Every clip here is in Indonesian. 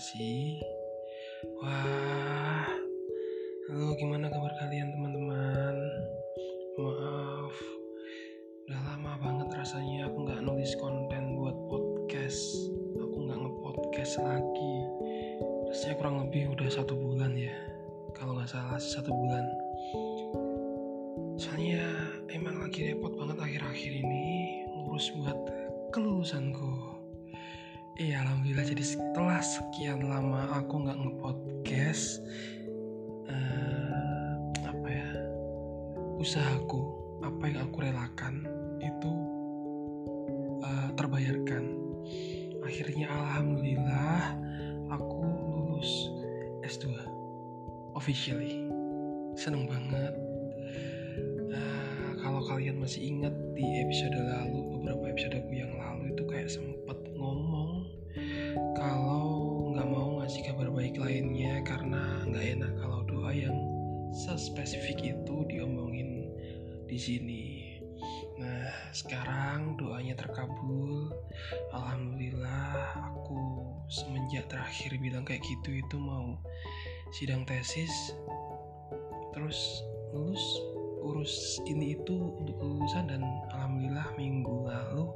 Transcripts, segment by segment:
sih? Wah, halo gimana kabar kalian teman-teman? Maaf, udah lama banget rasanya aku nggak nulis konten buat podcast. Aku nggak nge-podcast lagi. Rasanya kurang lebih udah satu bulan ya. Kalau nggak salah satu bulan. Soalnya emang lagi repot banget akhir-akhir ini ngurus buat kelulusanku. Iya alhamdulillah. Jadi setelah sekian lama aku nggak ngepodcast uh, apa ya usahaku apa yang aku relakan itu uh, terbayarkan. Akhirnya alhamdulillah aku lulus S2 officially. Seneng banget. Uh, kalau kalian masih ingat di episode lalu beberapa episode aku yang lalu itu kayak sempet sespesifik itu diomongin di sini. Nah, sekarang doanya terkabul. Alhamdulillah, aku semenjak terakhir bilang kayak gitu itu mau sidang tesis, terus lulus urus ini itu untuk lulusan dan alhamdulillah minggu lalu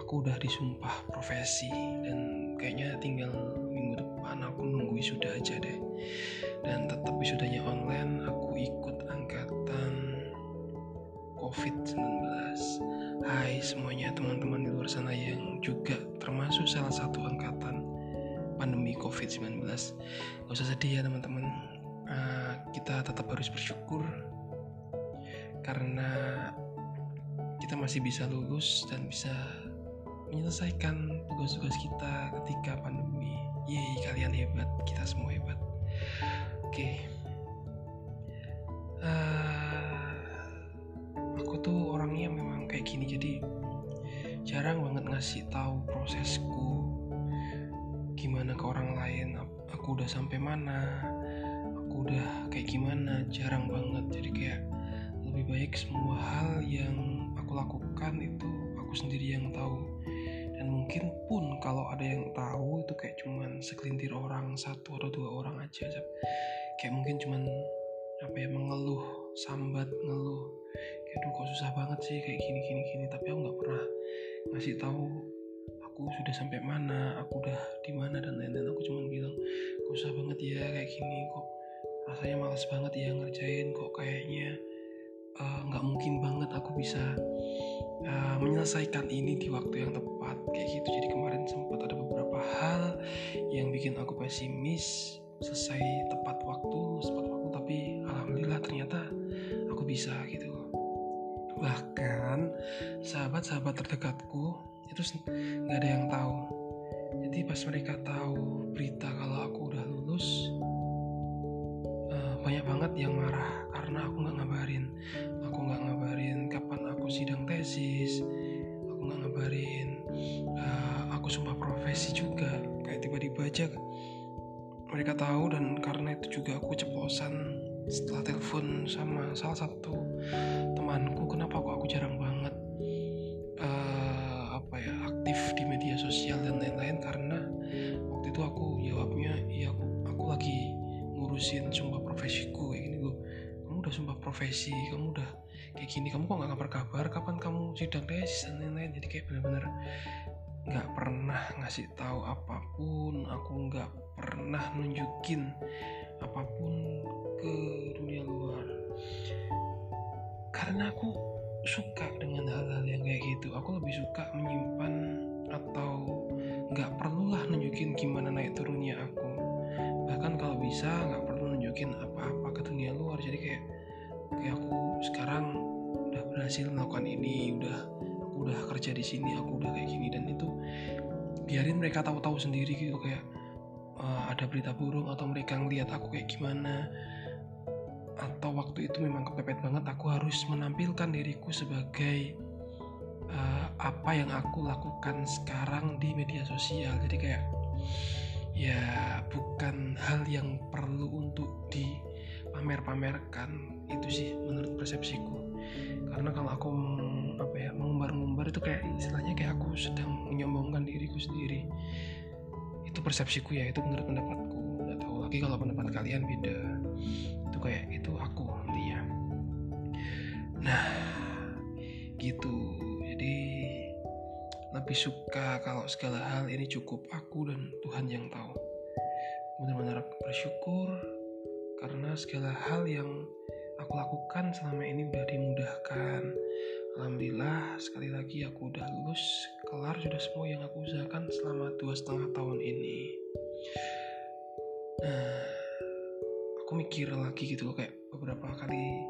aku udah disumpah profesi dan kayaknya tinggal minggu depan aku nunggu wisuda aja deh dan tetap wisudanya online aku ikut angkatan COVID-19 Hai semuanya teman-teman di luar sana yang juga termasuk salah satu angkatan pandemi COVID-19 Gak usah sedih ya teman-teman uh, kita tetap harus bersyukur karena kita masih bisa lulus dan bisa menyelesaikan tugas-tugas kita ketika pandemi. Yeay, kalian hebat, kita semua hebat. Okay. Uh, eh, aku tuh orangnya memang kayak gini, jadi jarang banget ngasih tahu prosesku gimana ke orang lain. Aku udah sampai mana, aku udah kayak gimana, jarang banget. Jadi kayak lebih baik semua hal yang aku lakukan itu aku sendiri yang tahu dan mungkin pun kalau ada yang tahu itu kayak cuman segelintir orang satu atau dua orang aja kayak mungkin cuman apa ya mengeluh sambat ngeluh. Kayak duh kok susah banget sih kayak gini gini gini. Tapi aku nggak pernah ngasih tahu aku sudah sampai mana aku udah di mana dan lain-lain. Aku cuma bilang kok susah banget ya kayak gini kok rasanya males banget ya ngerjain kok kayaknya eh, nggak uh, mungkin banget aku bisa uh, menyelesaikan ini di waktu yang tepat. Kayak gitu. Jadi kemarin sempat ada beberapa hal yang bikin aku pesimis selesai tepat waktu tepat waktu tapi alhamdulillah ternyata aku bisa gitu. Bahkan sahabat-sahabat terdekatku itu nggak ada yang tahu. Jadi pas mereka tahu berita kalau aku udah lulus uh, banyak banget yang marah karena aku nggak ngabarin. Aku nggak ngabarin kapan aku sidang tesis aku nggak ngabarin uh, aku sumpah profesi juga kayak tiba-tiba aja mereka tahu dan karena itu juga aku ceplosan setelah telepon sama salah satu temanku kenapa kok aku jarang banget uh, apa ya aktif di media sosial dan lain-lain karena waktu itu aku jawabnya ya aku aku lagi ngurusin sumpah profesiku kayak gini gue kamu udah sumpah profesi kamu udah kayak gini kamu kok nggak kabar-kabar kapan kamu sidang tesis dan lain-lain? Jadi kayak bener-bener nggak pernah ngasih tahu apa pun aku nggak pernah nunjukin apa pun ke dunia luar. Karena aku suka dengan hal-hal yang kayak gitu. Aku lebih suka menyimpan atau nggak perlulah nunjukin gimana naik turunnya aku. Bahkan kalau bisa nggak perlu nunjukin apa-apa ke dunia luar. Jadi kayak kayak aku sekarang udah berhasil melakukan ini udah udah kerja di sini aku udah kayak gini. Dan itu biarin mereka tahu-tahu sendiri gitu kayak uh, ada berita burung atau mereka ngeliat aku kayak gimana. Atau waktu itu memang kepepet banget aku harus menampilkan diriku sebagai uh, apa yang aku lakukan sekarang di media sosial. Jadi kayak ya bukan hal yang perlu untuk dipamer-pamerkan. Itu sih menurut persepsiku. Karena kalau aku apa ya mengumbar-ngumbar itu kayak istilahnya kayak aku sedang menyombongkan diriku sendiri. Itu persepsiku ya itu menurut pendapatku nggak tahu. Lagi kalau pendapat kalian beda itu kayak itu aku intinya. Nah gitu. Jadi lebih suka kalau segala hal ini cukup aku dan Tuhan yang tahu. Benar-benar bersyukur karena segala hal yang aku lakukan selama ini udah dimudahkan Alhamdulillah sekali lagi aku udah lulus. Kelar sudah semua yang aku usahakan selama dua setengah tahun ini. Nah aku mikir lagi gitu loh kayak beberapa kali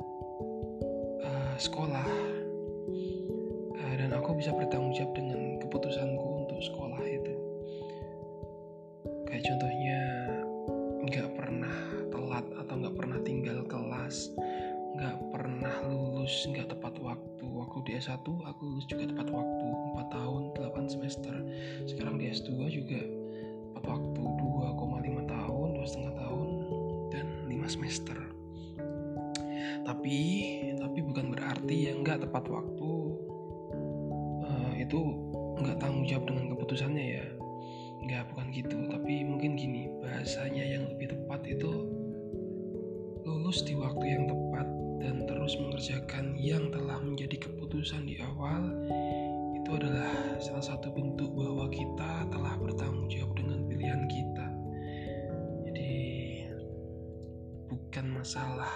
uh, sekolah. Uh, dan aku bisa bertanggung jawab dengan aku lulus juga tepat waktu 4 tahun 8 semester. Sekarang di S2 juga tepat waktu 2,5 tahun 2 setengah tahun dan 5 semester. Tapi tapi bukan berarti ya nggak tepat waktu. Uh, itu nggak tanggung jawab dengan keputusannya ya. Nggak bukan gitu. Tapi mungkin gini bahasanya yang lebih tepat itu lulus di waktu yang tepat dan terus mengerjakan yang telah menjadi keputusan di awal itu adalah salah satu bentuk bahwa kita telah bertanggung jawab dengan pilihan kita. Jadi bukan masalah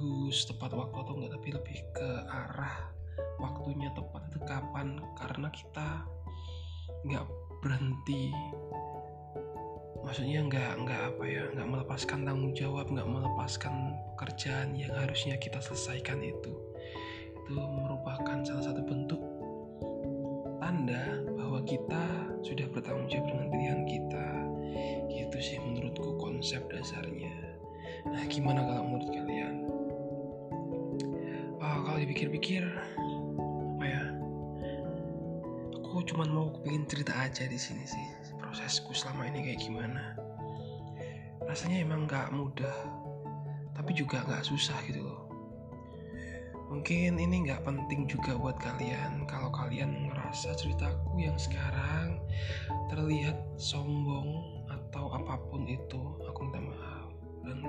lulus tepat waktu atau enggak tapi lebih ke arah waktunya tepat itu kapan. Karena kita nggak berhenti maksudnya nggak nggak apa ya nggak melepaskan tanggung jawab nggak melepaskan pekerjaan yang harusnya kita selesaikan itu. Itu merupakan salah satu bentuk tanda bahwa kita sudah bertanggung jawab dengan pilihan kita. Gitu sih menurutku konsep dasarnya. Nah gimana kalau menurut kalian? Oh, kalau dipikir-pikir cuman mau pengen cerita aja di sini sih prosesku selama ini kayak gimana. Rasanya emang nggak mudah tapi juga nggak susah gitu loh. Mungkin ini nggak penting juga buat kalian. Kalau kalian ngerasa ceritaku yang sekarang terlihat sombong atau apa pun itu aku minta maaf. Dan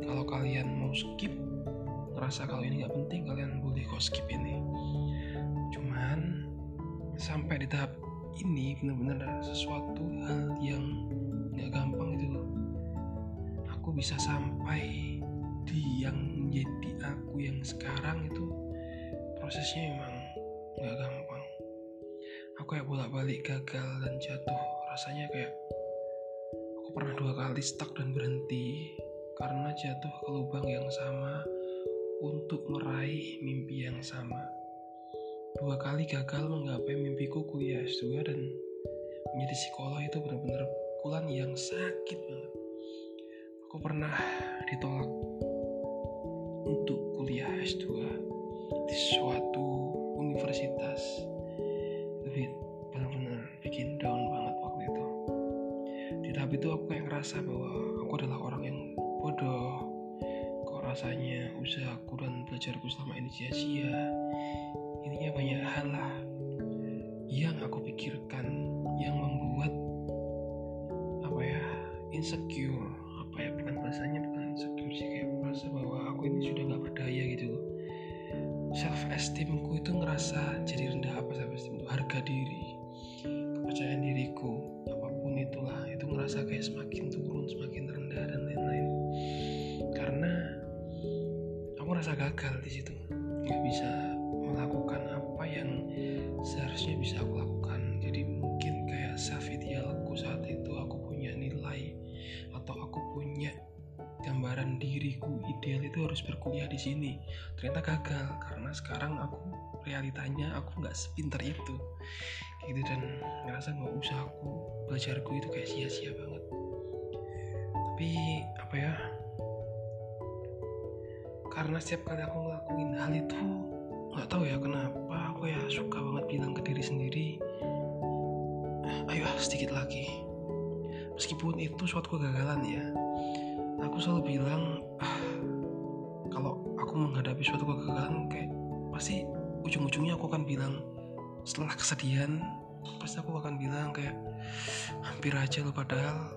kalau kalian mau skip ngerasa kalau ini nggak penting kalian boleh kok skip ini. Cuman sampai di tahap ini benar-benar sesuatu hal yang nggak gampang loh. Aku bisa sampai di yang menjadi aku yang sekarang itu prosesnya emang nggak gampang. Aku kayak bolak-balik gagal dan jatuh rasanya kayak aku pernah dua kali stuck dan berhenti karena jatuh ke lubang yang sama untuk meraih mimpi yang sama dua kali gagal menggapai mimpiku kuliah S2 dan menjadi psikolog itu benar-benar pukulan yang sakit banget. Aku pernah ditolak untuk kuliah S2 di suatu universitas. Lebih benar-benar bikin down banget waktu itu. Di tahap itu aku kayak ngerasa bahwa aku adalah orang yang bodoh. Kok rasanya usahaku belajarku selama ini sia-sia. Intinya banyak hal lah yang aku pikirkan yang membuat apa ya insecure. Apa ya bukan bahasanya bukan insecure sih kayak merasa bahwa aku ini sudah nggak berdaya gitu. Self esteemku itu ngerasa jadi rendah apa self esteem itu? Harga diri kepercayaan diriku apa pun itulah itu ngerasa kayak semakin turun semakin rendah dan lain-lain aku rasa gagal di situ. Nggak bisa melakukan apa yang seharusnya bisa aku lakukan. Jadi mungkin kayak self idealku saat itu aku punya nilai atau aku punya gambaran diriku ideal itu harus berkuliah di sini. Ternyata gagal karena sekarang aku realitanya aku nggak sepinter itu. Gitu dan ngerasa nggak usah aku belajarku itu kayak sia-sia banget. Tapi apa ya karena setiap kali aku ngelakuin hal itu nggak tahu ya kenapa aku ya suka banget bilang ke diri sendiri ayo sedikit lagi. Meskipun itu suatu kegagalan ya aku selalu bilang ah, kalau aku menghadapi suatu kegagalan kayak pasti ujung-ujungnya aku akan bilang setelah kesedihan pasti aku akan bilang kayak hampir aja lo padahal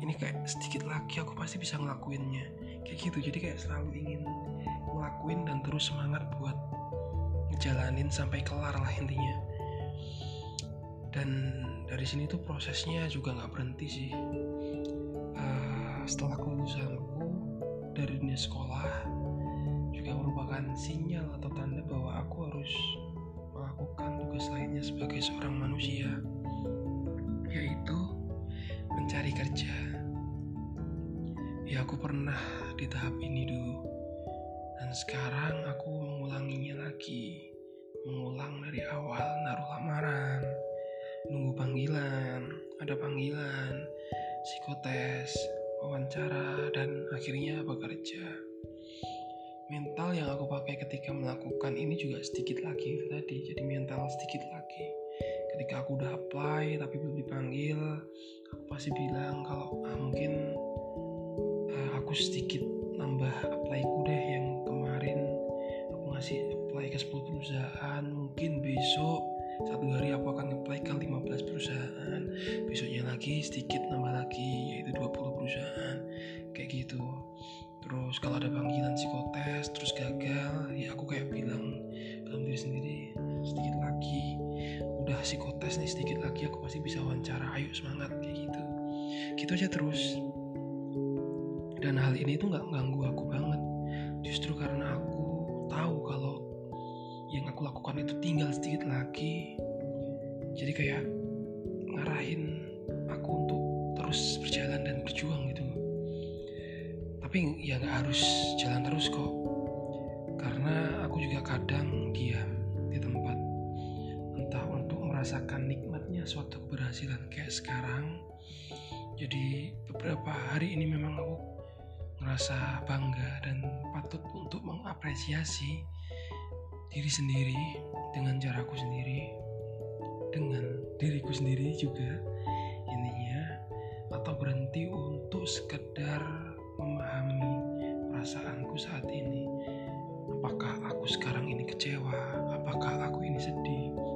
ini kayak sedikit lagi aku pasti bisa ngelakuinnya kayak gitu. Jadi kayak selalu ingin ngelakuin dan terus semangat buat ngejalanin sampai kelar lah intinya. Dan dari sini tuh prosesnya juga nggak berhenti sih. Uh, setelah kelulusanku dari dunia sekolah juga merupakan sinyal atau tanda bahwa aku harus melakukan tugas lainnya sebagai seorang manusia yaitu mencari kerja aku pernah di tahap ini dulu dan sekarang aku mengulanginya lagi. Mengulang dari awal naruh lamaran nunggu panggilan ada panggilan psikotes wawancara dan akhirnya bekerja. Mental yang aku pakai ketika melakukan ini juga sedikit lagi tadi jadi mental sedikit lagi. Ketika aku udah apply tapi belum dipanggil aku pasti bilang kalau ah, mungkin aku sedikit nambah apply-ku deh yang kemarin. Aku ngasih apply ke 10 perusahaan mungkin besok satu hari aku akan apply ke 15 perusahaan. Besoknya lagi sedikit nambah lagi yaitu 20 perusahaan. Kayak gitu. Terus kalau ada panggilan psikotes terus gagal ya aku kayak bilang dalam diri sendiri sedikit lagi. Udah psikotes nih sedikit lagi aku pasti bisa wawancara. Ayo semangat kayak gitu. Gitu aja terus dan hal ini tuh nggak ganggu aku banget. Justru karena aku tahu kalau yang aku lakukan itu tinggal sedikit lagi. Jadi kayak ngarahin aku untuk terus berjalan dan berjuang gitu. Tapi ya nggak harus jalan terus kok. Karena aku juga kadang diam di tempat. Entah untuk merasakan nikmatnya suatu keberhasilan kayak sekarang. Jadi beberapa hari ini memang aku ngerasa bangga dan patut untuk mengapresiasi diri sendiri dengan caraku sendiri dengan diriku sendiri juga intinya atau berhenti untuk sekedar memahami perasaanku saat ini. Apakah aku sekarang ini kecewa? Apakah aku ini sedih?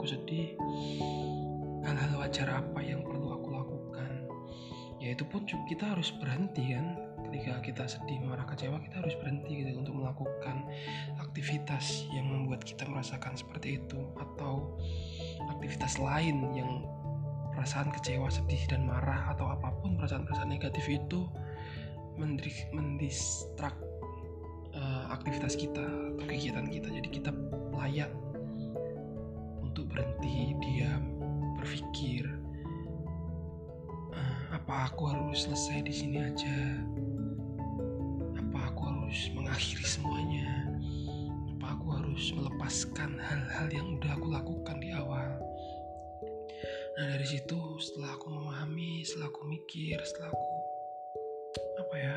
Aku sedih? Hal-hal wajar apa yang perlu aku lakukan? Ya itu pun kita harus berhenti kan ketika kita sedih, marah, kecewa, kita harus berhenti gitu untuk melakukan aktivitas yang membuat kita merasakan seperti itu atau aktivitas lain yang perasaan kecewa, sedih dan marah atau apa pun perasaan-perasaan negatif itu mendistrak uh, aktivitas kita atau kegiatan kita. Jadi kita layak untuk berhenti, diam, berpikir uh, apa aku harus selesai di sini aja? Harus mengakhiri semuanya? Apa aku harus melepaskan hal-hal yang udah aku lakukan di awal? Nah dari situ setelah aku memahami setelah aku mikir setelah aku apa ya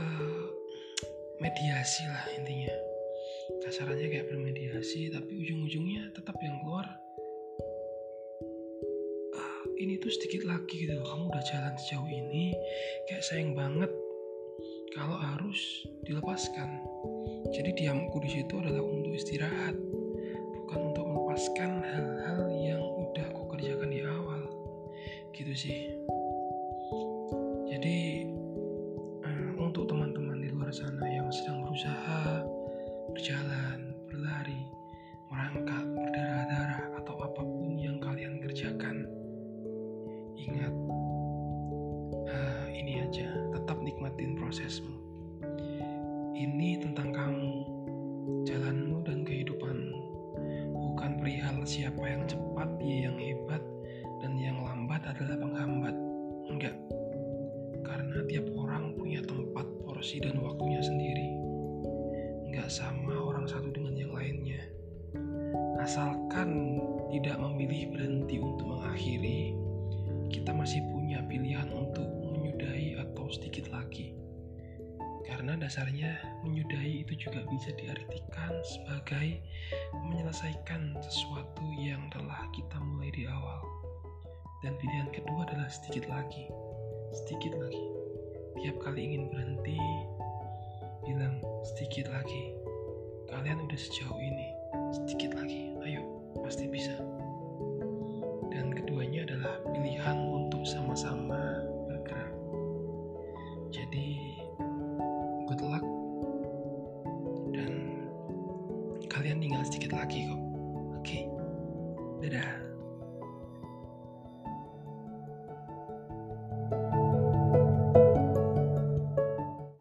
uh, mediasi lah intinya. Kasarannya kayak bermediasi tapi ujung-ujungnya tetap yang keluar uh, ini tuh sedikit lagi gitu kamu udah jalan sejauh ini kayak sayang banget kalau harus dilepaskan. Jadi diamku di situ adalah untuk istirahat, bukan untuk melepaskan hal-hal yang udah aku kerjakan di awal. Gitu sih. Jadi uh, untuk teman-teman di luar sana yang sedang berusaha berjalan, Sama orang satu dengan yang lainnya. Asalkan tidak memilih berhenti untuk mengakhiri, kita masih punya pilihan untuk menyudahi atau sedikit lagi. Karena dasarnya menyudahi itu juga bisa diartikan sebagai menyelesaikan sesuatu yang telah kita mulai di awal. Dan pilihan kedua adalah sedikit lagi, sedikit lagi. tiap kali ingin berhenti bilang sedikit lagi kalian udah sejauh ini sedikit lagi. Ayo pasti bisa. Dan keduanya adalah pilihan untuk sama-sama